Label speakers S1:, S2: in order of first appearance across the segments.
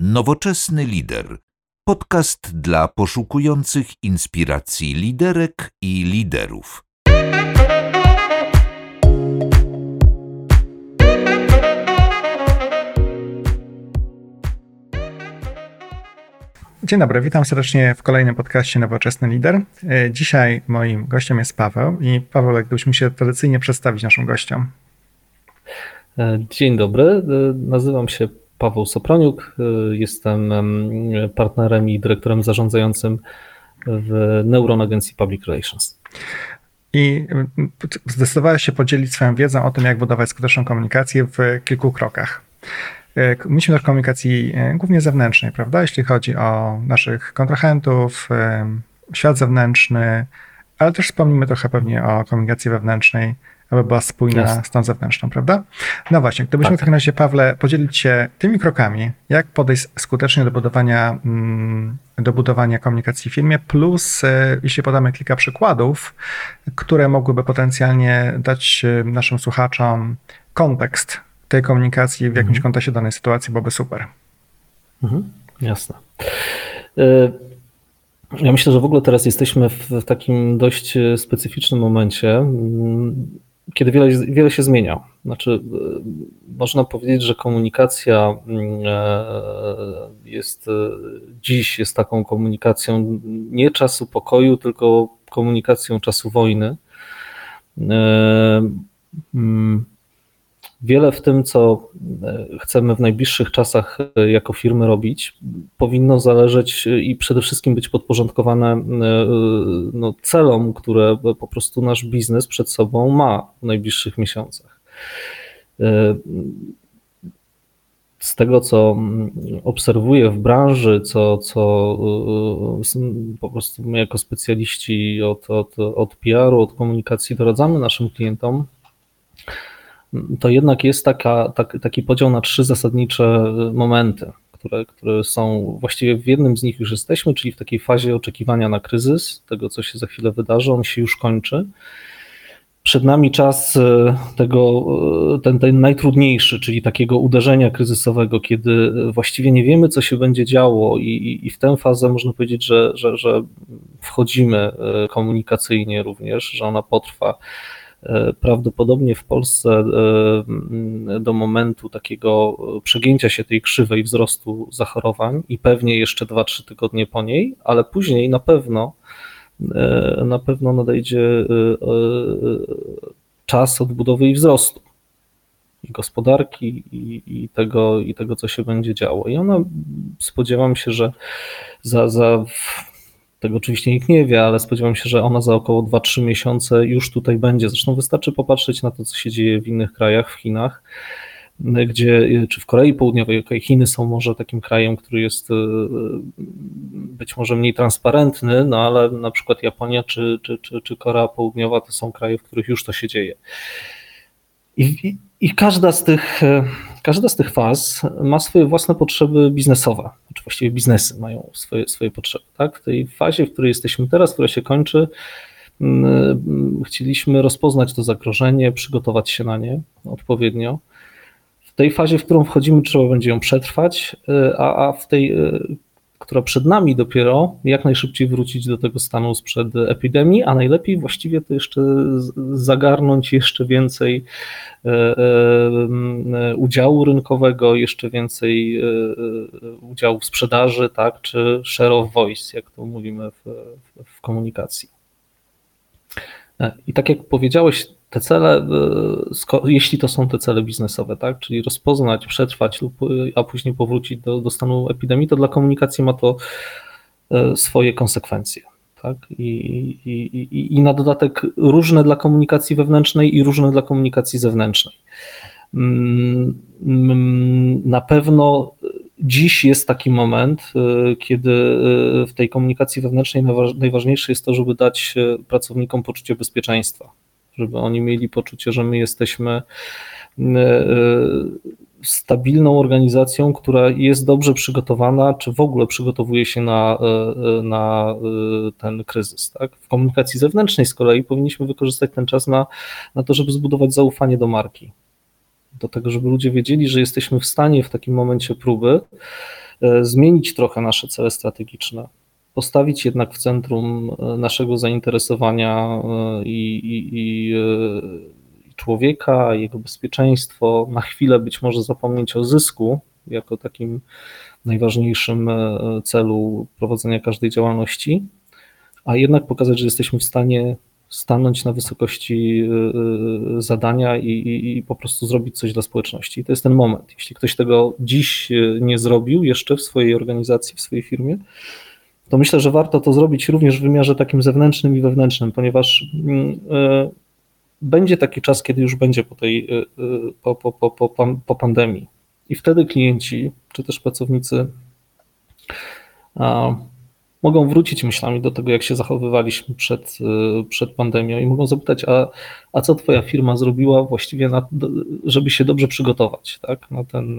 S1: Nowoczesny lider. Podcast dla poszukujących inspiracji liderek i liderów.
S2: Dzień dobry, witam serdecznie w kolejnym podcaście Nowoczesny Lider. E, Dzisiaj moim gościem jest Paweł i Paweł, jakbyś mógł się tradycyjnie przedstawić naszym gościom.
S3: E, Dzień dobry, E, nazywam się Paweł Soproniuk, E, jestem em, partnerem i dyrektorem zarządzającym w Neuron Agencji Public Relations.
S2: I zdecydowałeś się podzielić swoją wiedzą o tym, jak budować skuteczną komunikację w kilku krokach. E, Myślimy też komunikacji e, głównie zewnętrznej, prawda? Jeśli chodzi o naszych kontrahentów, świat zewnętrzny, ale też wspomnimy trochę pewnie o komunikacji wewnętrznej, aby była spójna
S3: Jasne.
S2: z tą zewnętrzną, prawda? No właśnie, gdybyśmy
S3: Tak.
S2: w takim razie, Pawle, podzielić się tymi krokami, jak podejść skutecznie do budowania, mm, do budowania komunikacji w firmie, plus e, jeśli podamy kilka przykładów, które mogłyby potencjalnie dać e, naszym słuchaczom kontekst tej komunikacji w jakimś
S3: Mhm.
S2: kontekście danej sytuacji, byłoby super.
S3: Mhm, jasne. E, Ja myślę, że w ogóle teraz jesteśmy w takim dość specyficznym momencie, mm, kiedy wiele, wiele się zmienia. Znaczy, e, można powiedzieć, że komunikacja mm, e, jest e, dziś jest taką komunikacją nie czasu pokoju, tylko komunikacją czasu wojny. Wiele w tym, co e, chcemy w najbliższych czasach e, jako firmy robić, powinno zależeć e, i przede wszystkim być podporządkowane no, celom, które po prostu nasz biznes przed sobą ma w najbliższych miesiącach. Z tego, co obserwuję w branży, co, co po prostu my jako specjaliści od, od, od PR-u, od komunikacji doradzamy naszym klientom, to jednak jest taka, tak, taki podział na trzy zasadnicze momenty, które, które są właściwie w jednym z nich już jesteśmy, czyli w takiej fazie oczekiwania na kryzys, tego co się za chwilę wydarzy, on się już kończy. Przed nami czas e, tego, e, ten, ten najtrudniejszy, czyli takiego uderzenia kryzysowego, kiedy właściwie nie wiemy, co się będzie działo, i, i, w tę fazę można powiedzieć, że, że, że wchodzimy e, komunikacyjnie również, że ona potrwa Prawdopodobnie w Polsce e, do momentu takiego e, przegięcia się tej krzywej wzrostu zachorowań i pewnie jeszcze 2-3 tygodnie po niej, ale później na pewno e, na pewno nadejdzie e, e, czas odbudowy i wzrostu i gospodarki i, i, tego, i tego, co się będzie działo. I ona spodziewam się, że za, za tego oczywiście nikt nie wie, ale spodziewam się, że ona za około 2-3 miesiące już tutaj będzie. Zresztą wystarczy popatrzeć na to, co się dzieje w innych krajach, w Chinach, gdzie, czy w Korei Południowej, okej, Chiny są może takim krajem, który jest e, być może mniej transparentny, no ale na przykład Japonia czy, czy, czy, czy Korea Południowa to są kraje, w których już to się dzieje. I, i, każda, z tych, e, każda z tych faz ma swoje własne potrzeby biznesowe, czy właściwie biznesy mają swoje, swoje potrzeby. Tak? W tej fazie, w której jesteśmy teraz, która się kończy, mm, mm, chcieliśmy rozpoznać to zagrożenie, przygotować się na nie odpowiednio. W tej fazie, w którą wchodzimy, trzeba będzie ją przetrwać, e, a, a w tej, e, która przed nami dopiero, jak najszybciej wrócić do tego stanu sprzed epidemii, a najlepiej właściwie to jeszcze zagarnąć jeszcze więcej e, e, udziału rynkowego, jeszcze więcej e, udziału w sprzedaży, tak, czy share of voice, jak to mówimy w, w, komunikacji. I tak jak powiedziałeś, te cele, e, jeśli to są te cele biznesowe, tak, czyli rozpoznać, przetrwać, lub, e, a później powrócić do, do stanu epidemii, to dla komunikacji ma to e, swoje konsekwencje. Tak? I, i, i, na dodatek różne dla komunikacji wewnętrznej i różne dla komunikacji zewnętrznej. Mm, mm, Na pewno dziś jest taki moment, kiedy w tej komunikacji wewnętrznej najważ- najważniejsze jest to, żeby dać pracownikom poczucie bezpieczeństwa, żeby oni mieli poczucie, że my jesteśmy y, y, stabilną organizacją, która jest dobrze przygotowana, czy w ogóle przygotowuje się na, y, y, na ten kryzys. Tak? W komunikacji zewnętrznej z kolei powinniśmy wykorzystać ten czas na, na to, żeby zbudować zaufanie do marki do tego, żeby ludzie wiedzieli, że jesteśmy w stanie w takim momencie próby zmienić trochę nasze cele strategiczne, postawić jednak w centrum naszego zainteresowania i, i, i człowieka, jego bezpieczeństwo, na chwilę być może zapomnieć o zysku jako takim najważniejszym celu prowadzenia każdej działalności, a jednak pokazać, że jesteśmy w stanie stanąć na wysokości zadania i, i, i, po prostu zrobić coś dla społeczności. to jest ten moment. Jeśli ktoś tego dziś nie zrobił jeszcze w swojej organizacji, w swojej firmie, to myślę, że warto to zrobić również w wymiarze takim zewnętrznym i wewnętrznym, ponieważ mm, będzie taki czas, kiedy już będzie po tej po, po, po, po, po pandemii. I wtedy klienci, czy też pracownicy mogą wrócić myślami do tego, jak się zachowywaliśmy przed, przed pandemią i mogą zapytać, a, a co twoja firma zrobiła właściwie, na, żeby się dobrze przygotować tak, na, ten,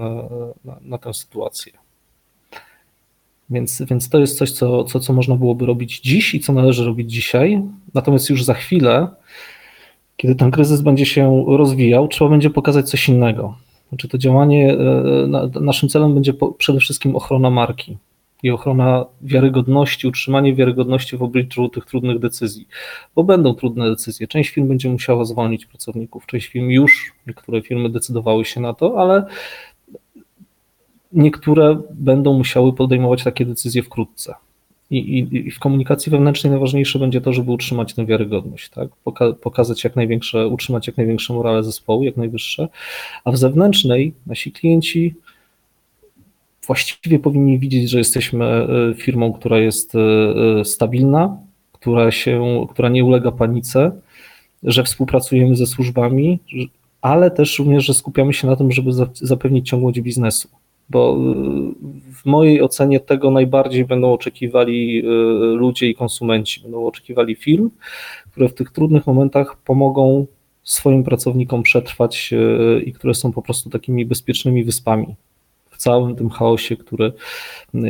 S3: na, na tę sytuację. Więc, więc to jest coś, co, co, co można byłoby robić dziś i co należy robić dzisiaj. Natomiast już za chwilę, kiedy ten kryzys będzie się rozwijał, trzeba będzie pokazać coś innego. Znaczy to działanie, y, naszym celem będzie przede wszystkim ochrona marki i ochrona wiarygodności, utrzymanie wiarygodności w obliczu tych trudnych decyzji, bo będą trudne decyzje. Część firm będzie musiała zwolnić pracowników, część firm już, niektóre firmy decydowały się na to, ale niektóre będą musiały podejmować takie decyzje wkrótce. I, i, I, w komunikacji wewnętrznej najważniejsze będzie to, żeby utrzymać tę wiarygodność, tak? Poka pokazać jak największe, utrzymać jak największe morale zespołu, jak najwyższe, a w zewnętrznej nasi klienci właściwie powinni widzieć, że jesteśmy e, firmą, która jest e, e, stabilna, która, się, która nie ulega panice, że współpracujemy ze służbami, ale też również, że skupiamy się na tym, żeby zapewnić ciągłość biznesu. Bo w mojej ocenie tego najbardziej będą oczekiwali ludzie i konsumenci. Będą oczekiwali firm, które w tych trudnych momentach pomogą swoim pracownikom przetrwać i które są po prostu takimi bezpiecznymi wyspami całym tym chaosie, który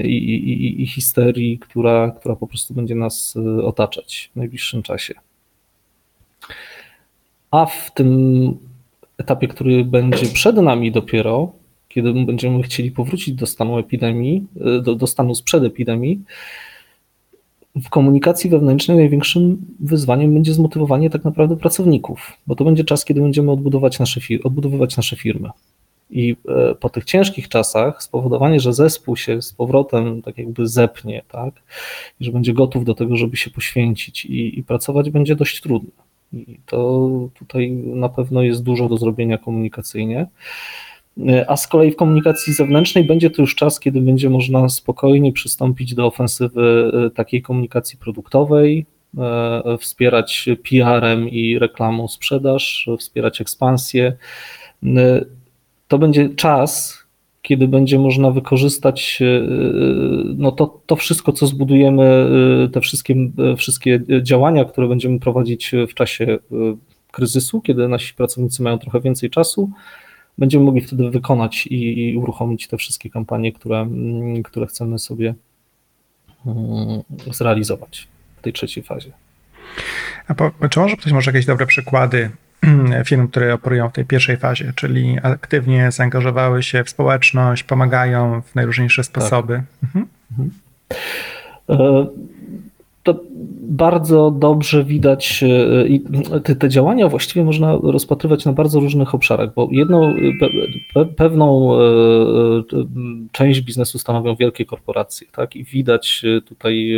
S3: i, i, i histerii, która, która po prostu będzie nas otaczać w najbliższym czasie. A w tym etapie, który będzie przed nami dopiero, kiedy będziemy chcieli powrócić do stanu epidemii, e, do, do stanu sprzed epidemii, w komunikacji wewnętrznej największym wyzwaniem będzie zmotywowanie tak naprawdę pracowników, bo to będzie czas, kiedy będziemy odbudować nasze, odbudowywać nasze firmy. I e, po tych ciężkich czasach spowodowanie, że zespół się z powrotem tak jakby zepnie, tak, i że będzie gotów do tego, żeby się poświęcić i, i pracować będzie dość trudne. I to tutaj na pewno jest dużo do zrobienia komunikacyjnie. E, a z kolei w komunikacji zewnętrznej będzie to już czas, kiedy będzie można spokojnie przystąpić do ofensywy e, takiej komunikacji produktowej, wspierać PR-em i reklamą sprzedaż, wspierać ekspansję. To będzie czas, kiedy będzie można wykorzystać e, no to, to wszystko, co zbudujemy, e, te wszystkie, e, wszystkie działania, które będziemy prowadzić w czasie kryzysu, kiedy nasi pracownicy mają trochę więcej czasu, będziemy mogli wtedy wykonać i, i uruchomić te wszystkie kampanie, które, mm, które chcemy sobie mm, zrealizować w tej trzeciej fazie.
S2: A po, czy może ktoś może jakieś dobre przykłady firm, które operują w tej pierwszej fazie, czyli aktywnie zaangażowały się w społeczność, pomagają w najróżniejsze sposoby. Tak. Mhm. Mhm.
S3: E, to bardzo dobrze widać e, i te, te, działania właściwie można rozpatrywać na bardzo różnych obszarach, bo jedną pe, pewną e, część biznesu stanowią wielkie korporacje, tak? I widać tutaj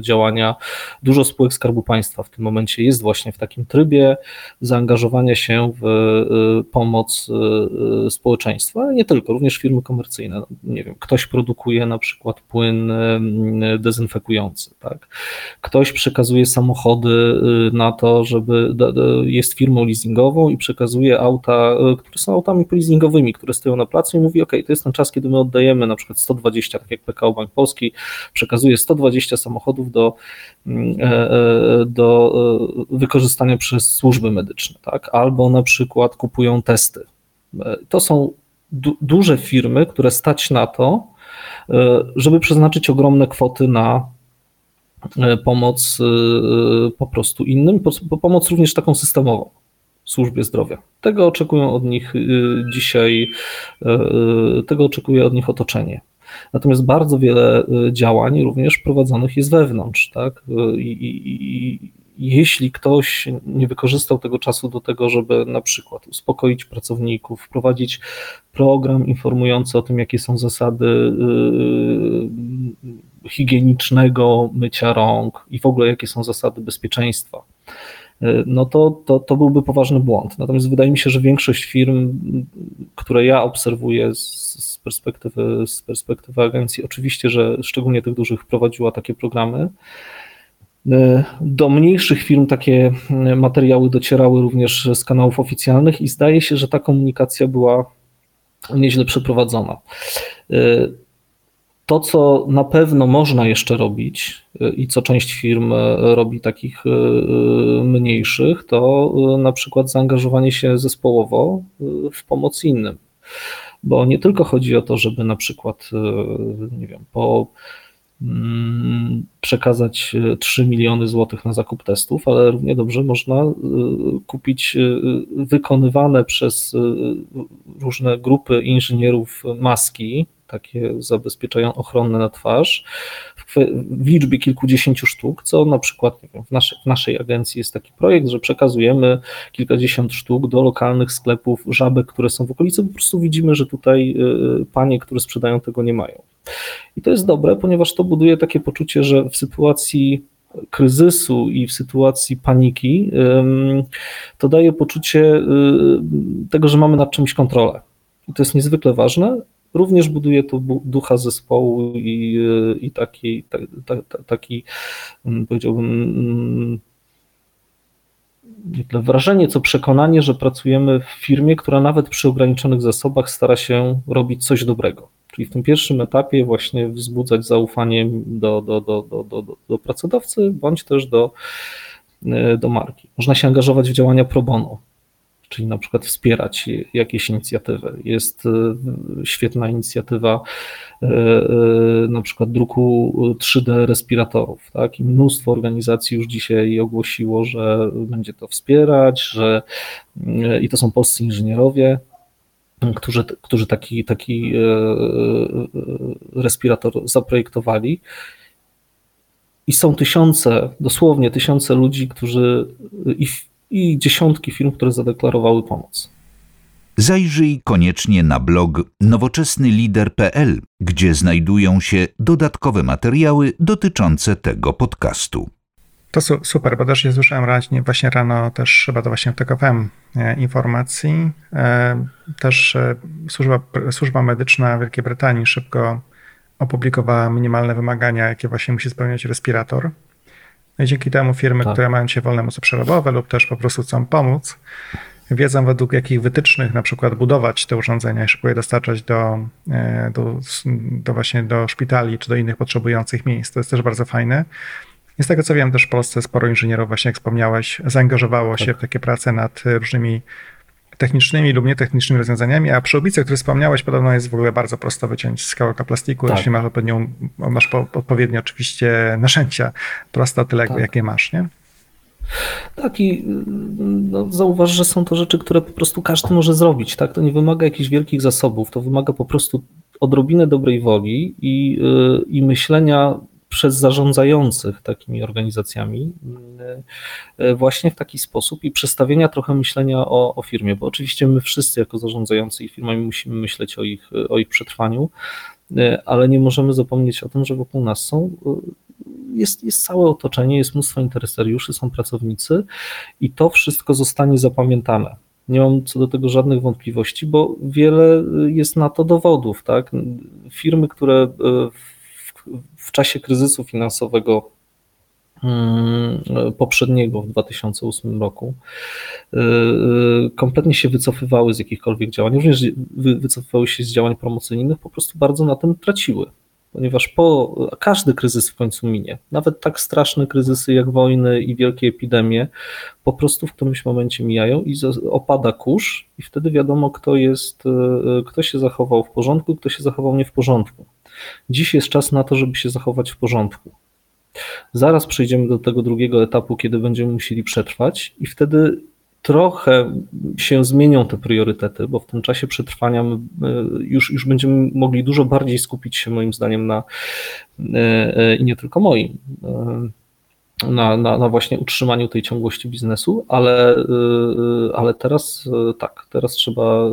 S3: działania, dużo spółek Skarbu Państwa w tym momencie jest właśnie w takim trybie zaangażowania się w pomoc społeczeństwa, ale nie tylko, również firmy komercyjne. Nie wiem, ktoś produkuje na przykład płyn dezynfekujący, tak? Ktoś przekazuje samochody y, na to, żeby jest firmą leasingową i przekazuje auta, y, które są autami leasingowymi, które stoją na placu i mówi, ok, to jest ten czas, kiedy my oddajemy na przykład 120, tak jak PKO Bank Polski przekazuje 120 samochodów do, mm, e, e, do e, wykorzystania przez służby medyczne, tak? albo na przykład kupują testy. To są du duże firmy, które stać na to, żeby przeznaczyć ogromne kwoty na E, pomoc e, e, po prostu innym, pomoc również taką systemową służbie zdrowia. Tego oczekują od nich dzisiaj, tego oczekuje od nich otoczenie. Natomiast bardzo wiele działań również prowadzonych jest wewnątrz, tak? I, i, i jeśli ktoś nie wykorzystał tego czasu do tego, żeby na przykład uspokoić pracowników, wprowadzić program informujący o tym, jakie są zasady higienicznego mycia rąk i w ogóle jakie są zasady bezpieczeństwa, no to, to, to byłby poważny błąd. Natomiast wydaje mi się, że większość firm, które ja obserwuję z, perspektywy, z perspektywy agencji, oczywiście, że szczególnie tych dużych prowadziła takie programy, do mniejszych firm takie materiały docierały również z kanałów oficjalnych i zdaje się, że ta komunikacja była nieźle przeprowadzona. To, co na pewno można jeszcze robić i co część firm robi takich mniejszych, to na przykład zaangażowanie się zespołowo w pomoc innym. Bo nie tylko chodzi o to, żeby na przykład, nie wiem, po Mm, przekazać 3 e, miliony złotych na zakup testów, ale równie dobrze można kupić wykonywane przez różne grupy inżynierów maski, takie zabezpieczają ochronne na twarz, w liczbie kilkudziesięciu sztuk, co na przykład wiem, w, naszej, w naszej agencji jest taki projekt, że przekazujemy kilkadziesiąt sztuk do lokalnych sklepów żabek, które są w okolicy, po prostu widzimy, że tutaj panie, które sprzedają tego nie mają. I to jest dobre, ponieważ to buduje takie poczucie, że w sytuacji kryzysu i w sytuacji paniki to daje poczucie y, tego, że mamy nad czymś kontrolę. I to jest niezwykle ważne. Również buduje to ducha zespołu i, y, i taki, ta, ta, taki, mm, powiedziałbym, mm, wrażenie, co przekonanie, że pracujemy w firmie, która nawet przy ograniczonych zasobach stara się robić coś dobrego. Czyli w tym pierwszym etapie właśnie wzbudzać zaufanie do, do, do, do, do, do pracodawcy bądź też do, e, do marki. Można się angażować w działania pro bono, czyli na przykład wspierać jakieś inicjatywy. Jest e, świetna inicjatywa e, na przykład druku 3D respiratorów. Tak? I mnóstwo organizacji już dzisiaj ogłosiło, że będzie to wspierać, że i to są polscy inżynierowie, którzy, którzy taki, taki e, e, respirator zaprojektowali. I są tysiące, dosłownie tysiące ludzi, którzy i, i dziesiątki firm, które zadeklarowały pomoc.
S1: Zajrzyj koniecznie na blog nowoczesnylider.pl, gdzie znajdują się dodatkowe materiały dotyczące tego podcastu.
S2: To su super, bo też je słyszałem raźnie, właśnie rano też chyba to właśnie TKFM e, informacji. E, też e, służba, służba medyczna Wielkiej Brytanii szybko opublikowała minimalne wymagania, jakie właśnie musi spełniać respirator. No i dzięki temu firmy, tak. które mają się wolne moce przerobowe lub też po prostu chcą pomóc, wiedzą według jakich wytycznych na przykład budować te urządzenia i szybko je dostarczać do, do, do właśnie do szpitali czy do innych potrzebujących miejsc. To jest też bardzo fajne. I z tego co wiem, też w Polsce sporo inżynierów, właśnie jak wspomniałeś, zaangażowało tak. się w takie prace nad różnymi technicznymi lub nietechnicznymi rozwiązaniami, a przy obice, o której wspomniałeś, podobno jest w ogóle bardzo prosto wyciąć skałka plastiku, tak. jeśli masz odpowiednią, masz odpowiednie oczywiście narzędzia prostotyległe, tak. jakie masz, nie?
S3: Tak i no, zauważ, że są to rzeczy, które po prostu każdy może zrobić, tak? To nie wymaga jakichś wielkich zasobów, to wymaga po prostu odrobiny dobrej woli i, yy, i myślenia przez zarządzających takimi organizacjami e, właśnie w taki sposób i przestawienia trochę myślenia o, o firmie, bo oczywiście my wszyscy jako zarządzający ich firmami musimy myśleć o ich, o ich przetrwaniu, e, ale nie możemy zapomnieć o tym, że wokół nas są e, jest, jest całe otoczenie, jest mnóstwo interesariuszy, są pracownicy i to wszystko zostanie zapamiętane. Nie mam co do tego żadnych wątpliwości, bo wiele jest na to dowodów. Tak? Firmy, które w czasie kryzysu finansowego mm, poprzedniego w 2008 roku y, y, kompletnie się wycofywały z jakichkolwiek działań, również wycofywały się z działań promocyjnych, po prostu bardzo na tym traciły. Ponieważ po, każdy kryzys w końcu minie, nawet tak straszne kryzysy jak wojny i wielkie epidemie, po prostu w którymś momencie mijają i opada kurz, i wtedy wiadomo, kto jest, y, kto się zachował w porządku, kto się zachował nie w porządku. Dziś jest czas na to, żeby się zachować w porządku. Zaraz przejdziemy do tego drugiego etapu, kiedy będziemy musieli przetrwać, i wtedy trochę się zmienią te priorytety, bo w tym czasie przetrwania e, już, już będziemy mogli dużo bardziej skupić się moim zdaniem na i nie tylko moim, na, na, na właśnie utrzymaniu tej ciągłości biznesu, ale, ale teraz tak, teraz trzeba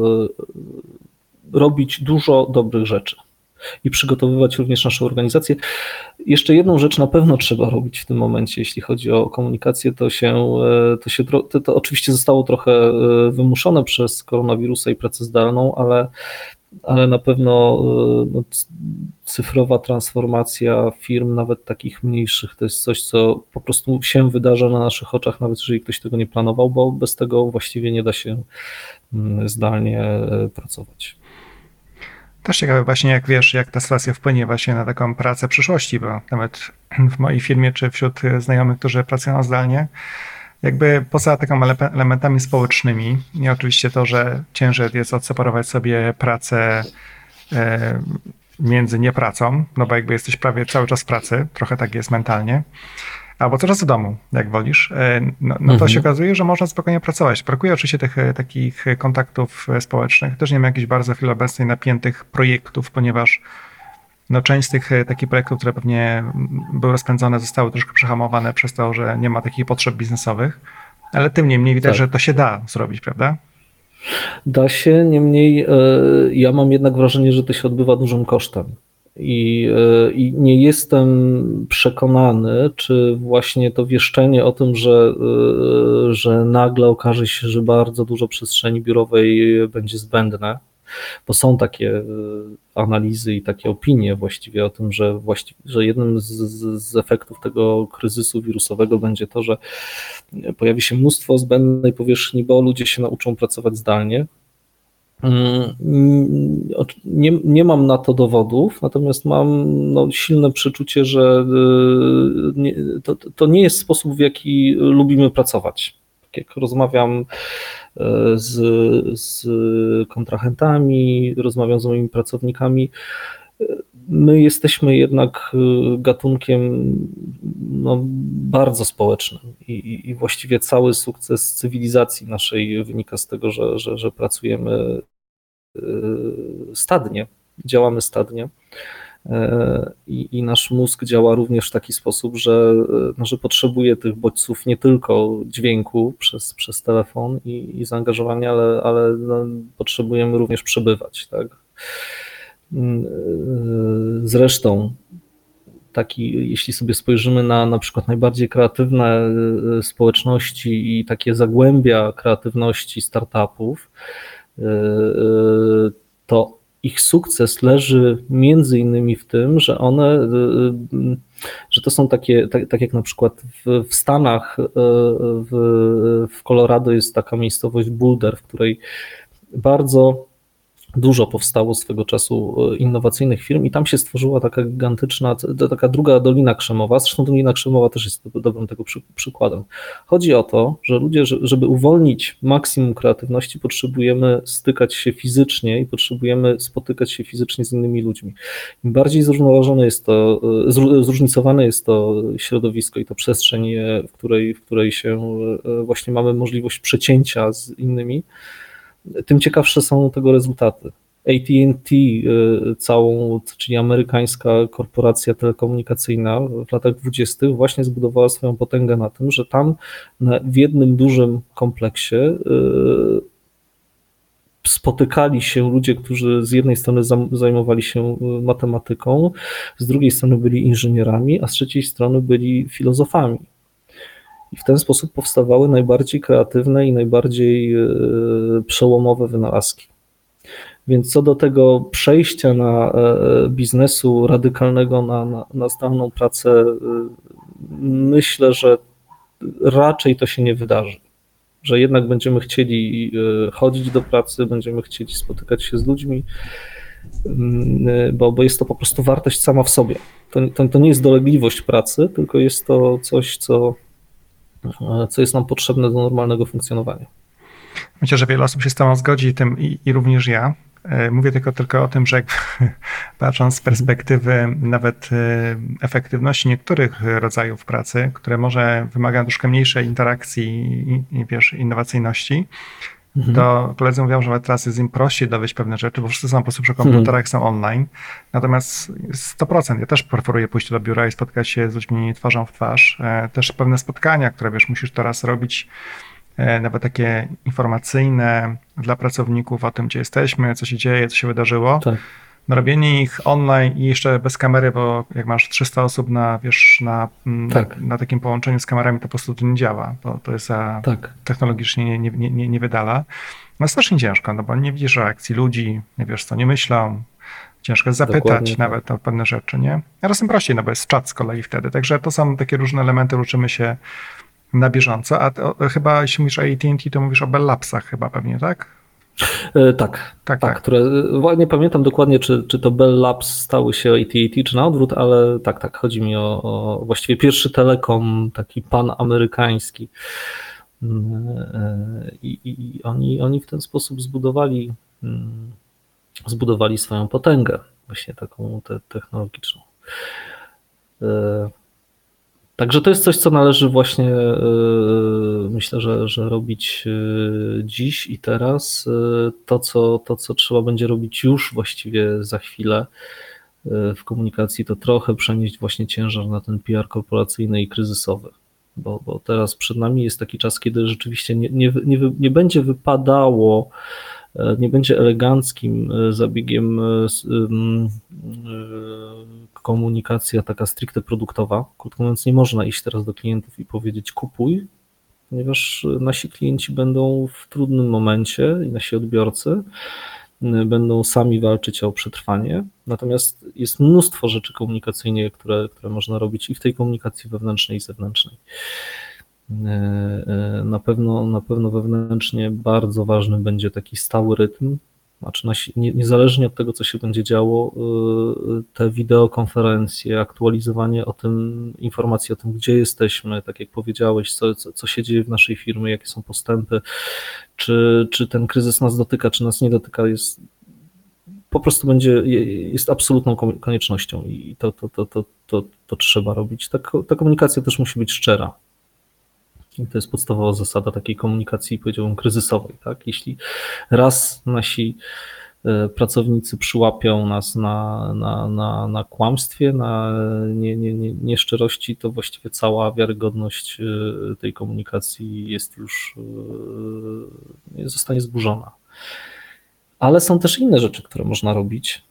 S3: robić dużo dobrych rzeczy i przygotowywać również naszą organizację. Jeszcze jedną rzecz na pewno trzeba robić w tym momencie, jeśli chodzi o komunikację, to się, e, to, się, to, to oczywiście zostało trochę e, wymuszone przez koronawirusa i pracę zdalną, ale, ale na pewno e, no, cyfrowa transformacja firm, nawet takich mniejszych, to jest coś, co po prostu się wydarza na naszych oczach, nawet jeżeli ktoś tego nie planował, bo bez tego właściwie nie da się mm, zdalnie pracować.
S2: Też ciekawe właśnie, jak wiesz, jak ta sytuacja wpłynie właśnie na taką pracę przyszłości, bo nawet w mojej firmie, czy wśród znajomych, którzy pracują zdalnie, jakby poza takimi elementami społecznymi i oczywiście to, że ciężej jest odseparować sobie pracę e, między niepracą, no bo jakby jesteś prawie cały czas w pracy, trochę tak jest mentalnie, albo coraz w domu, jak wolisz, e, no, no to mhm. się okazuje, że można spokojnie pracować. Brakuje oczywiście tych e, takich kontaktów e, społecznych. Też nie ma jakichś bardzo chwili obecnej napiętych projektów, ponieważ no, część z tych takich projektów, które pewnie były rozpędzone, zostały troszkę przehamowane przez to, że nie ma takich potrzeb biznesowych. Ale tym niemniej widać, tak. że to się da zrobić, prawda?
S3: Da się, niemniej ja mam jednak wrażenie, że to się odbywa dużym kosztem. I, e, I, nie jestem przekonany, czy właśnie to wieszczenie o tym, że, e, że nagle okaże się, że bardzo dużo przestrzeni biurowej będzie zbędne, bo są takie e, analizy i takie opinie właściwie o tym, że, właściwie, że jednym z, z efektów tego kryzysu wirusowego będzie to, że pojawi się mnóstwo zbędnej powierzchni, bo ludzie się nauczą pracować zdalnie, nie, nie mam na to dowodów, natomiast mam no, silne przeczucie, że y, nie, to, to nie jest sposób, w jaki lubimy pracować. Tak jak rozmawiam y, z, z kontrahentami, rozmawiam z moimi pracownikami, my jesteśmy jednak gatunkiem no, bardzo społecznym i, i, właściwie cały sukces cywilizacji naszej wynika z tego, że, że, że pracujemy Y, stadnie, działamy stadnie. Y, I, I, nasz mózg działa również w taki sposób, że, y, no, że potrzebuje tych bodźców nie tylko dźwięku przez, przez telefon i, i zaangażowania, ale, ale no, potrzebujemy również przebywać. Tak? Zresztą, taki, jeśli sobie spojrzymy na na przykład najbardziej kreatywne społeczności i takie zagłębia kreatywności startupów, E, e, to ich sukces leży między innymi w tym, że one, e, że to są takie, tak, tak jak na przykład w, w Stanach, w, w Colorado jest taka miejscowość Boulder, w której bardzo dużo powstało swego czasu e, innowacyjnych firm i tam się stworzyła taka gigantyczna, taka druga Dolina Krzemowa, zresztą Dolina Krzemowa też jest dobrym tego przykładem. Chodzi o to, że ludzie, żeby uwolnić maksimum kreatywności, potrzebujemy stykać się fizycznie i potrzebujemy spotykać się fizycznie z innymi ludźmi. Im bardziej zrównoważone jest to, e, zróżnicowane jest to środowisko i to przestrzeń, e, w której, w której się właśnie mamy możliwość przecięcia z innymi, tym ciekawsze są tego rezultaty. ATT, y, całą, czyli amerykańska korporacja telekomunikacyjna w latach 20. właśnie zbudowała swoją potęgę na tym, że tam w jednym dużym kompleksie y, spotykali się ludzie, którzy z jednej strony zajmowali się y, matematyką, z drugiej strony byli inżynierami, a z trzeciej strony byli filozofami. I w ten sposób powstawały najbardziej kreatywne i najbardziej e, przełomowe wynalazki. Więc co do tego przejścia na e, biznesu radykalnego na, na, na zdalną pracę, e, myślę, że raczej to się nie wydarzy. Że jednak będziemy chcieli chodzić do pracy, będziemy chcieli spotykać się z ludźmi, mm, bo, bo jest to po prostu wartość sama w sobie. To, to, to nie jest dolegliwość pracy, tylko jest to coś, co co jest nam potrzebne do normalnego funkcjonowania.
S2: Myślę, że wiele osób się z tobą zgodzi tym i, i również ja. E, mówię tylko, tylko o tym, że patrząc z perspektywy nawet e, efektywności niektórych rodzajów pracy, które może wymagają troszkę mniejszej interakcji i, i wiesz, innowacyjności, mhm. to koledzy mówią, że teraz jest im prościej dowieść pewne rzeczy, bo wszyscy są po prostu przy komputerach, mhm. są online. Natomiast 100%, ja też preferuję pójść do biura i spotkać się z ludźmi twarzą w twarz. E, też pewne spotkania, które wiesz, musisz teraz robić E, nawet takie informacyjne dla pracowników o tym, gdzie jesteśmy, co się dzieje, co się wydarzyło. Tak. No, robienie ich online i jeszcze bez kamery, bo jak masz 300 osób na, wiesz, na, mm, tak. na, na, takim połączeniu z kamerami, to po prostu to nie działa, bo to jest za tak. technologicznie nie, nie, nie, nie wydala. No strasznie ciężko, no bo nie widzisz reakcji ludzi, nie wiesz co nie myślą, ciężko jest zapytać Dokładnie. Nawet o pewne rzeczy, nie? A razem prościej, no bo jest czat z kolei wtedy, także to są takie różne elementy, uczymy się na bieżąco. A to, chyba, jeśli mówisz o AT&T, to mówisz o Bell Labsach chyba pewnie, tak?
S3: E, tak, tak, tak, tak. Które, nie pamiętam dokładnie, czy, czy to Bell Labs stały się AT&T, czy na odwrót, ale tak, tak, chodzi mi o, o właściwie pierwszy telekom, taki pan-amerykański. Mm, e, I, i, I, oni, oni w ten sposób zbudowali, mm, zbudowali swoją potęgę, właśnie taką te, technologiczną. Także to jest coś, co należy właśnie, e, myślę, że, że robić e, dziś i teraz. E, to co, to, co trzeba będzie robić już właściwie za chwilę w komunikacji, to trochę przenieść właśnie ciężar na ten PR korporacyjny i kryzysowy. Bo, bo teraz przed nami jest taki czas, kiedy rzeczywiście nie, nie, nie, nie będzie wypadało nie będzie eleganckim zabiegiem komunikacja taka stricte produktowa. Krótko mówiąc, nie można iść teraz do klientów i powiedzieć kupuj, ponieważ nasi klienci będą w trudnym momencie i nasi odbiorcy będą sami walczyć o przetrwanie. Natomiast jest mnóstwo rzeczy komunikacyjnych, które, które można robić i w tej komunikacji wewnętrznej i zewnętrznej. E, e, na pewno, na pewno wewnętrznie bardzo ważny będzie taki stały rytm, znaczy niezależnie od tego, co się będzie działo, e, te wideokonferencje, aktualizowanie o tym, informacji o tym, gdzie jesteśmy, tak jak powiedziałeś, co, co, co się dzieje w naszej firmie, jakie są postępy, czy, czy ten kryzys nas dotyka, czy nas nie dotyka, jest po prostu będzie, jest absolutną koniecznością i to, to, to, to, to, to trzeba robić. Ta, ta komunikacja też musi być szczera. To jest podstawowa zasada takiej komunikacji, powiedziałbym, kryzysowej. Tak? Jeśli raz nasi e, pracownicy przyłapią nas na, na, na, na kłamstwie, na nie, nie, nie, nieszczerości, to właściwie cała wiarygodność e, tej komunikacji jest już, e, zostanie zburzona. Ale są też inne rzeczy, które można robić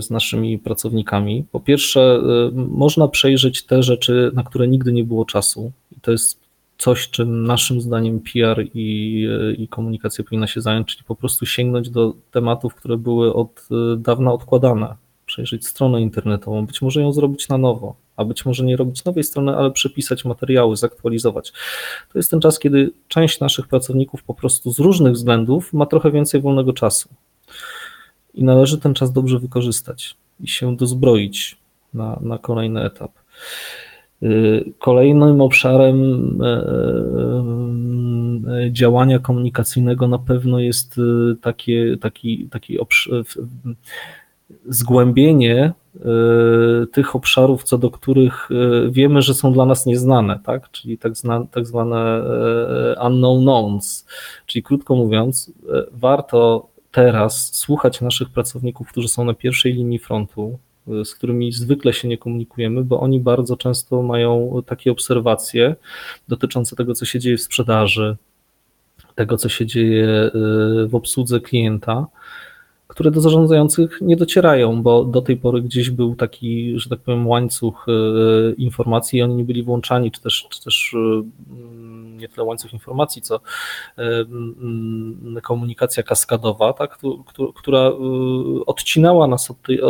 S3: z naszymi pracownikami. Po pierwsze, można przejrzeć te rzeczy, na które nigdy nie było czasu. I to jest coś, czym naszym zdaniem PR i, i komunikacja powinna się zająć, czyli po prostu sięgnąć do tematów, które były od dawna odkładane, przejrzeć stronę internetową, być może ją zrobić na nowo, a być może nie robić nowej strony, ale przepisać materiały, zaktualizować. To jest ten czas, kiedy część naszych pracowników po prostu z różnych względów ma trochę więcej wolnego czasu. I należy ten czas dobrze wykorzystać i się dozbroić na, na kolejny etap. Y, kolejnym obszarem e, e, działania komunikacyjnego na pewno jest y, takie, taki, taki zgłębienie y, tych obszarów, co do których wiemy, że są dla nas nieznane, tak? czyli tak, zna, tak zwane unknown knowns. Czyli krótko mówiąc, warto teraz słuchać naszych pracowników, którzy są na pierwszej linii frontu, z którymi zwykle się nie komunikujemy, bo oni bardzo często mają takie obserwacje dotyczące tego, co się dzieje w sprzedaży, tego, co się dzieje y, w obsłudze klienta, które do zarządzających nie docierają, bo do tej pory gdzieś był taki, że tak powiem, łańcuch y, informacji i oni nie byli włączani, czy też, czy też y, nie tyle łańcuch informacji, co komunikacja kaskadowa, tak, która odcinała nas, od tej,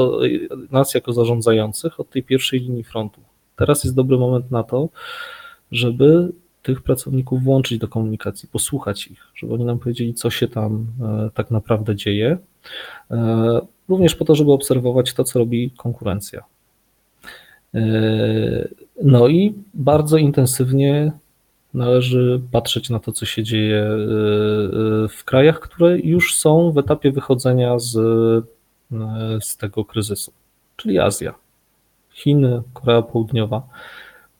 S3: nas jako zarządzających od tej pierwszej linii frontu. Teraz jest dobry moment na to, żeby tych pracowników włączyć do komunikacji, posłuchać ich, żeby oni nam powiedzieli, co się tam e, tak naprawdę dzieje. E, również po to, żeby obserwować to, co robi konkurencja. E, no i bardzo intensywnie należy patrzeć na to, co się dzieje w krajach, które już są w etapie wychodzenia z, z tego kryzysu, czyli Azja, Chiny, Korea Południowa,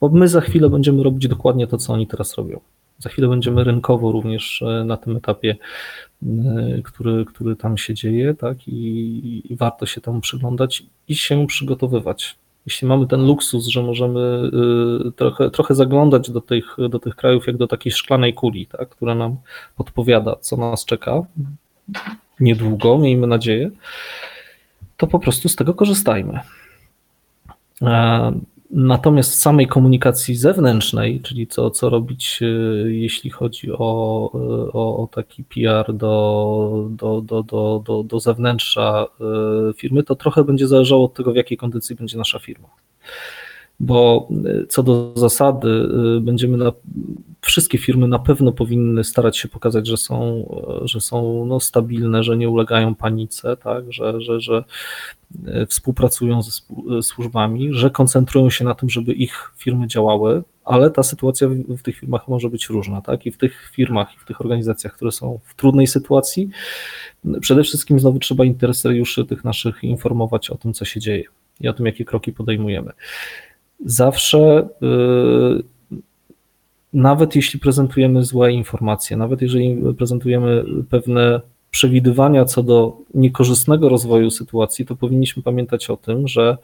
S3: bo my za chwilę będziemy robić dokładnie to, co oni teraz robią. Za chwilę będziemy rynkowo również na tym etapie, który, który tam się dzieje, tak? I, I warto się temu przyglądać i się przygotowywać jeśli mamy ten luksus, że możemy y, trochę, trochę zaglądać do tych, do tych krajów jak do takiej szklanej kuli, tak, która nam podpowiada, co nas czeka niedługo, miejmy nadzieję, to po prostu z tego korzystajmy. Natomiast w samej komunikacji zewnętrznej, czyli co, co robić, e, jeśli chodzi o, e, o, o taki PR do, do, do, do, do, do zewnętrza e, firmy, to trochę będzie zależało od tego, w jakiej kondycji będzie nasza firma. Bo co do zasady będziemy na, wszystkie firmy na pewno powinny starać się pokazać, że są, e, że są no, stabilne, że nie ulegają panice, tak, że, że, że współpracują ze służbami, że koncentrują się na tym, żeby ich firmy działały, ale ta sytuacja w, tych firmach może być różna, tak? I w tych firmach, i w tych organizacjach, które są w trudnej sytuacji, przede wszystkim znowu trzeba interesariuszy tych naszych informować o tym, co się dzieje i o tym, jakie kroki podejmujemy zawsze, y, nawet jeśli prezentujemy złe informacje, nawet jeżeli prezentujemy pewne przewidywania co do niekorzystnego rozwoju sytuacji, to powinniśmy pamiętać o tym, że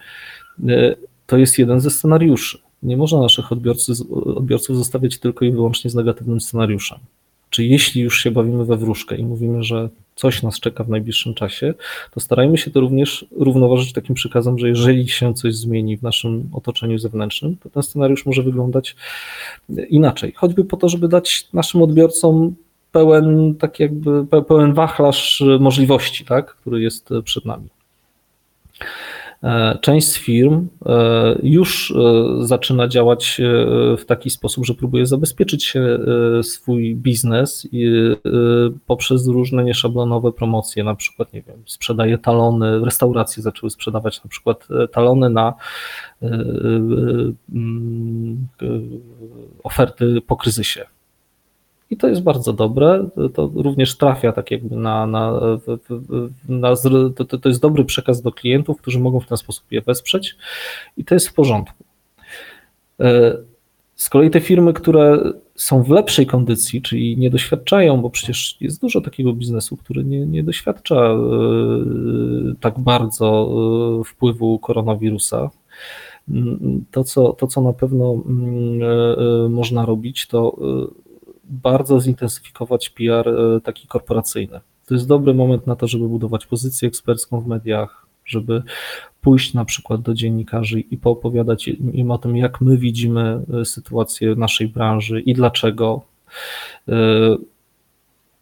S3: y, to jest jeden ze scenariuszy. Nie można naszych odbiorców, odbiorców zostawiać tylko i wyłącznie z negatywnym scenariuszem. Czy jeśli już się bawimy we wróżkę i mówimy, że coś nas czeka w najbliższym czasie, to starajmy się to również równoważyć takim przykazem, że jeżeli się coś zmieni w naszym otoczeniu zewnętrznym, to ten scenariusz może wyglądać inaczej. Choćby po to, żeby dać naszym odbiorcom pełen, tak jakby pełen wachlarz możliwości, tak, który jest przed nami. E, część z firm e, już e, zaczyna działać w taki sposób, że próbuje zabezpieczyć swój biznes poprzez różne nieszablonowe promocje, na przykład, nie wiem, sprzedaje talony, restauracje zaczęły sprzedawać na przykład talony na oferty po kryzysie. I to jest bardzo dobre. To również trafia tak jakby na. na, na to, to jest dobry przekaz do klientów, którzy mogą w ten sposób je wesprzeć, i to jest w porządku. E, z kolei te firmy, które są w lepszej kondycji, czyli nie doświadczają, bo przecież jest dużo takiego biznesu, który nie, nie doświadcza e, tak bardzo e, wpływu koronawirusa. To co, to, co na pewno mm, można robić, to bardzo zintensyfikować PR e, taki korporacyjny. To jest dobry moment na to, żeby budować pozycję ekspercką w mediach, żeby pójść na przykład do dziennikarzy i poopowiadać im o tym, jak my widzimy e, sytuację naszej branży i dlaczego.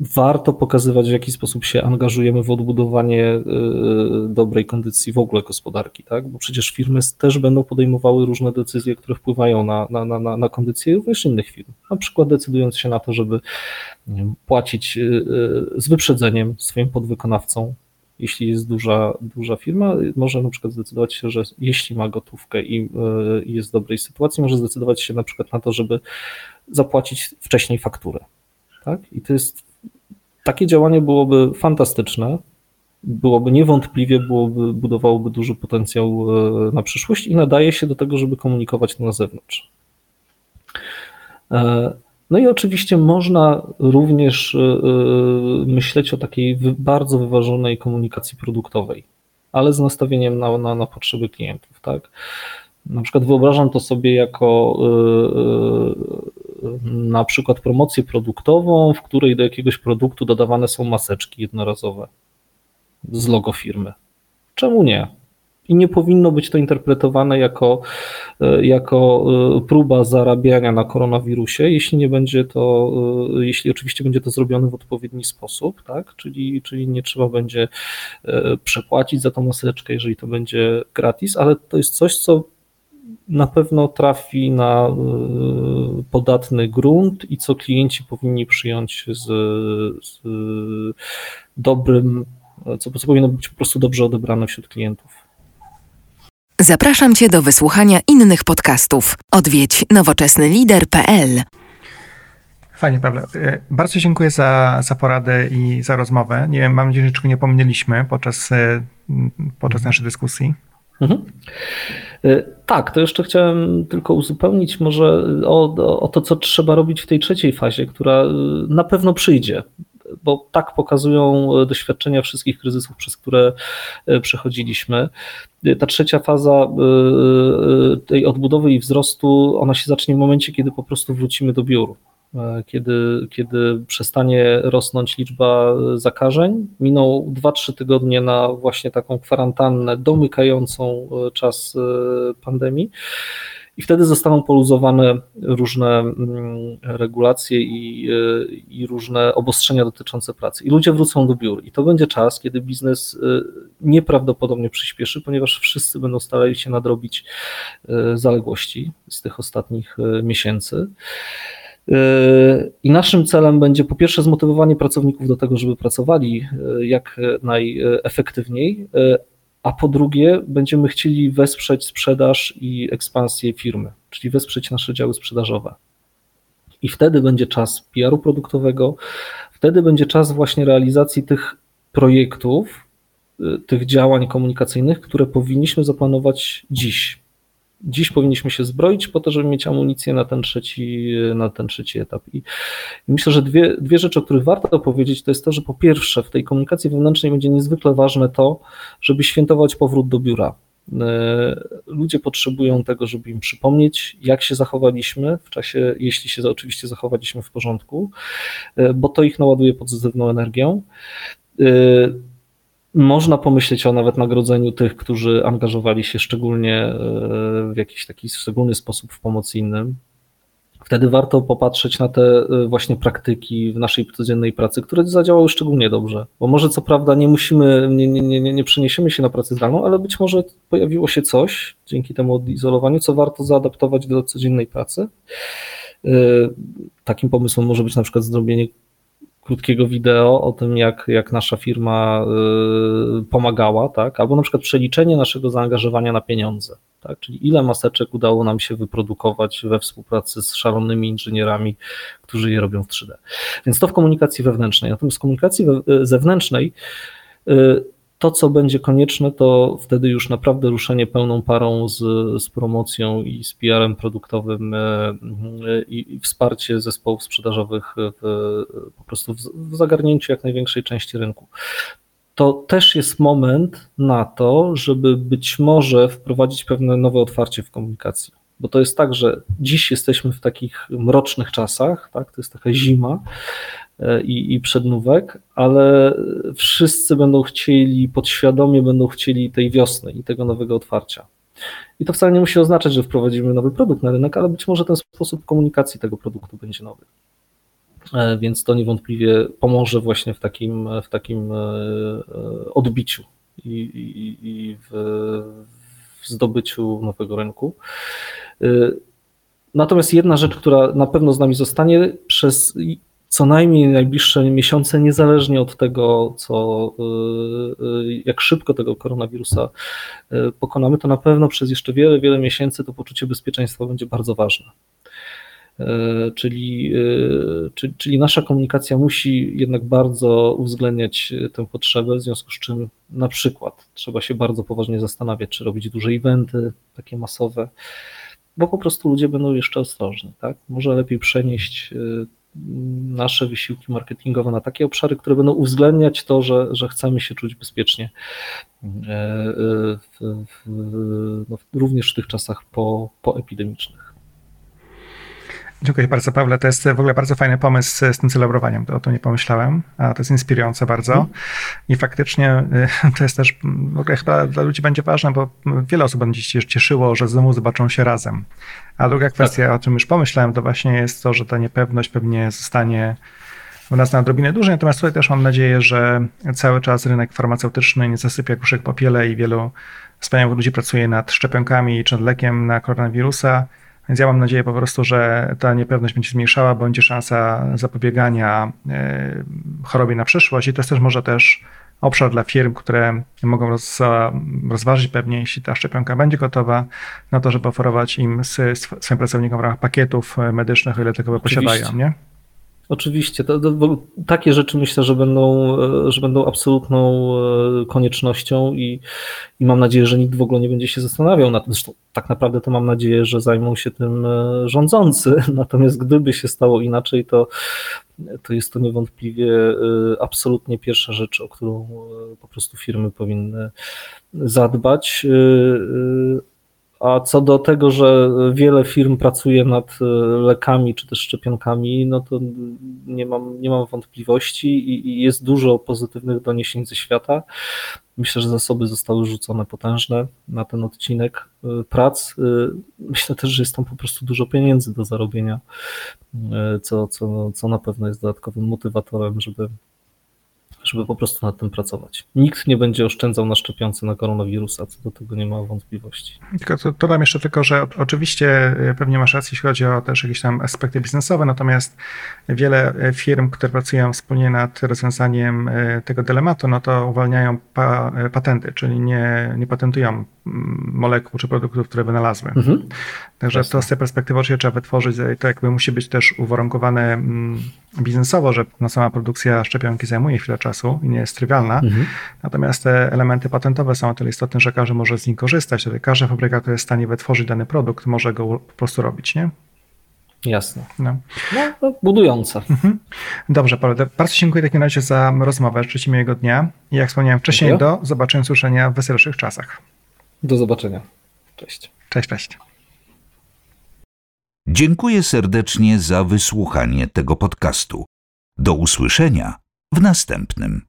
S3: E, warto pokazywać, w jaki sposób się angażujemy w odbudowanie y, dobrej kondycji w ogóle gospodarki, tak? bo przecież firmy też będą podejmowały różne decyzje, które wpływają na, na, na, na kondycję również innych firm. Na przykład decydując się na to, żeby wiem, płacić y, y, z wyprzedzeniem swoim podwykonawcom jeśli jest duża, duża firma, może na przykład zdecydować się, że jeśli ma gotówkę i, jest w dobrej sytuacji, może zdecydować się na przykład na to, żeby zapłacić wcześniej fakturę. Tak? I to jest takie działanie byłoby fantastyczne, byłoby niewątpliwie, byłoby, budowałoby duży potencjał e, na przyszłość i nadaje się do tego, żeby komunikować to na zewnątrz. E, no i oczywiście można również e, myśleć o takiej bardzo wyważonej komunikacji produktowej, ale z nastawieniem na, na, na potrzeby klientów. Tak? Na przykład wyobrażam to sobie jako na przykład promocję produktową, w której do jakiegoś produktu dodawane są maseczki jednorazowe z logo firmy. Czemu nie? I nie powinno być to interpretowane jako, e, jako e, próba zarabiania na koronawirusie, jeśli nie będzie to, e, jeśli oczywiście będzie to zrobione w odpowiedni sposób, tak? Czyli, czyli nie trzeba będzie przepłacić za tą maseczkę, jeżeli to będzie gratis, ale to jest coś, co na pewno trafi na y, podatny grunt i co klienci powinni przyjąć z, z dobrym, co, co powinno być po prostu dobrze odebrane wśród klientów.
S4: Zapraszam Cię do wysłuchania innych podcastów. Odwiedź nowoczesnylider.pl.
S2: Fajnie, Pawle. E, bardzo dziękuję za, za poradę i za rozmowę. Nie wiem, mam nadzieję, że niczego nie pomnieliśmy podczas, e, podczas naszej dyskusji. Mhm.
S3: E, tak, to jeszcze chciałem tylko uzupełnić może o, o, to, co trzeba robić w tej trzeciej fazie, która na pewno przyjdzie, bo tak pokazują doświadczenia wszystkich kryzysów, przez które przechodziliśmy. Ta trzecia faza tej odbudowy i wzrostu, ona się zacznie w momencie, kiedy po prostu wrócimy do biur kiedy, kiedy przestanie rosnąć liczba zakażeń. Minął 2-3 tygodnie na właśnie taką kwarantannę domykającą e, czas e, pandemii. I wtedy zostaną poluzowane różne mm, regulacje i, i, różne obostrzenia dotyczące pracy. I ludzie wrócą do biur. I to będzie czas, kiedy biznes nieprawdopodobnie przyspieszy, ponieważ wszyscy będą starali się nadrobić zaległości z tych ostatnich miesięcy. Yy, I naszym celem będzie po pierwsze zmotywowanie pracowników do tego, żeby pracowali yy, jak najefektywniej, yy, a po drugie będziemy chcieli wesprzeć sprzedaż i ekspansję firmy, czyli wesprzeć nasze działy sprzedażowe. I wtedy będzie czas PR-u produktowego, wtedy będzie czas właśnie realizacji tych projektów, tych działań komunikacyjnych, które powinniśmy zaplanować dziś, dziś powinniśmy się zbroić po to, żeby mieć amunicję na ten trzeci, na ten trzeci etap. I myślę, że dwie, dwie rzeczy, o których warto powiedzieć, to jest to, że po pierwsze w tej komunikacji wewnętrznej będzie niezwykle ważne to, żeby świętować powrót do biura. E, ludzie potrzebują tego, żeby im przypomnieć, jak się zachowaliśmy w czasie, jeśli się oczywiście zachowaliśmy w porządku, e, bo to ich naładuje pozytywną energią. Można pomyśleć o nawet nagrodzeniu tych, którzy angażowali się szczególnie e, w jakiś taki szczególny sposób w pomoc innym. Wtedy warto popatrzeć na te e, właśnie praktyki w naszej codziennej pracy, które zadziałały szczególnie dobrze. Bo może co prawda nie musimy, nie, nie, nie, nie przeniesiemy się na pracę zdalną, ale być może pojawiło się coś dzięki temu odizolowaniu, co warto zaadaptować do codziennej pracy. E, takim pomysłem może być na przykład zrobienie krótkiego wideo o tym, jak, jak nasza firma y, pomagała, tak? albo na przykład przeliczenie naszego zaangażowania na pieniądze, tak? czyli ile maseczek udało nam się wyprodukować we współpracy z szalonymi inżynierami, którzy je robią w 3D. Więc to w komunikacji wewnętrznej. Natomiast w komunikacji zewnętrznej y, to, co będzie konieczne, to wtedy już naprawdę ruszenie pełną parą z, z promocją i z PR-em produktowym e, e, i, i wsparcie zespołów sprzedażowych w, po prostu w, w zagarnięciu jak największej części rynku to też jest moment na to, żeby być może wprowadzić pewne nowe otwarcie w komunikacji. Bo to jest tak, że dziś jesteśmy w takich mrocznych czasach, tak? to jest taka zima, i, i przednówek, ale wszyscy będą chcieli, podświadomie będą chcieli tej wiosny i tego nowego otwarcia. I to wcale nie musi oznaczać, że wprowadzimy nowy produkt na rynek, ale być może ten sposób komunikacji tego produktu będzie nowy. E, więc to niewątpliwie pomoże właśnie w takim, w takim e, odbiciu i, i, i w, w zdobyciu nowego rynku. E, natomiast jedna rzecz, która na pewno z nami zostanie przez co najmniej najbliższe miesiące, niezależnie od tego, co, y, y, jak szybko tego koronawirusa y, pokonamy, to na pewno przez jeszcze wiele, wiele miesięcy to poczucie bezpieczeństwa będzie bardzo ważne. Czyli, czyli nasza komunikacja musi jednak bardzo uwzględniać tę potrzebę, w związku z czym na przykład trzeba się bardzo poważnie zastanawiać, czy robić duże eventy, takie masowe, bo po prostu ludzie będą jeszcze ostrożni. Tak? Może lepiej przenieść nasze wysiłki marketingowe na takie obszary, które będą uwzględniać to, że, że chcemy się czuć bezpiecznie e, e, w, w, no, również w tych czasach po, poepidemicznych.
S2: Dziękuję bardzo, Pawle. To jest w ogóle bardzo fajny pomysł z, z tym celebrowaniem. O tym nie pomyślałem, a to jest inspirujące bardzo. Mm. I faktycznie y, to jest też w ogóle chyba dla ludzi będzie ważne, bo wiele osób będzie się cieszyło, że znowu zobaczą się razem. A druga kwestia, tak. o czym już pomyślałem, to właśnie jest to, że ta niepewność pewnie zostanie u nas na odrobinę dłużej, natomiast tutaj też mam nadzieję, że cały czas rynek farmaceutyczny nie zasypia kuszek popiele i wielu wspaniałych ludzi pracuje nad szczepionkami czy nad lekiem na koronawirusa więc ja mam nadzieję po prostu, że ta niepewność będzie zmniejszała, będzie szansa zapobiegania e, chorobie na przyszłość i to jest też może też obszar dla firm, które mogą roz, rozważyć pewnie, jeśli ta szczepionka będzie gotowa, na to, żeby oferować im swoim pracownikom w ramach pakietów medycznych, o ile takowe posiadają, nie?
S3: Oczywiście. To, to, takie rzeczy myślę, że będą, e, że będą absolutną e, koniecznością i, i mam nadzieję, że nikt w ogóle nie będzie się zastanawiał nad tym. Zresztą tak naprawdę to mam nadzieję, że zajmą się tym e, rządzący. Natomiast gdyby się stało inaczej, to, to jest to niewątpliwie absolutnie pierwsza rzecz, o którą po prostu firmy powinny zadbać. A co do tego, że wiele firm pracuje nad e, lekami czy też szczepionkami, no to nie mam, nie mam wątpliwości i, i jest dużo pozytywnych doniesień ze świata. Myślę, że zasoby zostały rzucone potężne na ten odcinek e, prac. E, myślę też, że jest tam po prostu dużo pieniędzy do zarobienia, co, co, co na pewno jest dodatkowym motywatorem, żeby żeby po prostu nad tym pracować. Nikt nie będzie oszczędzał na szczepionce na koronawirusa, co do tego nie ma wątpliwości.
S2: Tylko to, dodam jeszcze tylko, że oczywiście e, pewnie masz rację, jeśli chodzi o też jakieś tam aspekty biznesowe, natomiast wiele e, firm, które pracują wspólnie nad rozwiązaniem e, tego dylematu, no to uwalniają pa, patenty, czyli nie, nie patentują molekuł czy produktów, które wynalazły. Mhm. Także Jasne. to z tej perspektywy oczywiście trzeba wytworzyć, to jakby musi być też uwarunkowane mm, biznesowo, że no sama produkcja szczepionki zajmuje chwilę czasu i nie jest trywialna, mhm. natomiast te elementy patentowe są o tyle istotne, że każdy może z nich korzystać, czyli każdy fabryka, który jest w stanie wytworzyć dany produkt, może go po prostu robić, nie?
S3: Jasne. No. no, budujące. Mhm.
S2: Dobrze, Paweł, bardzo dziękuję w takim razie za rozmowę. Życzę miłego dnia i jak wspomniałem wcześniej, dziękuję. do zobaczenia, usłyszenia w weselszych czasach.
S3: Do zobaczenia. Cześć.
S2: Cześć, cześć.
S1: Dziękuję serdecznie za wysłuchanie tego podcastu. Do usłyszenia w następnym.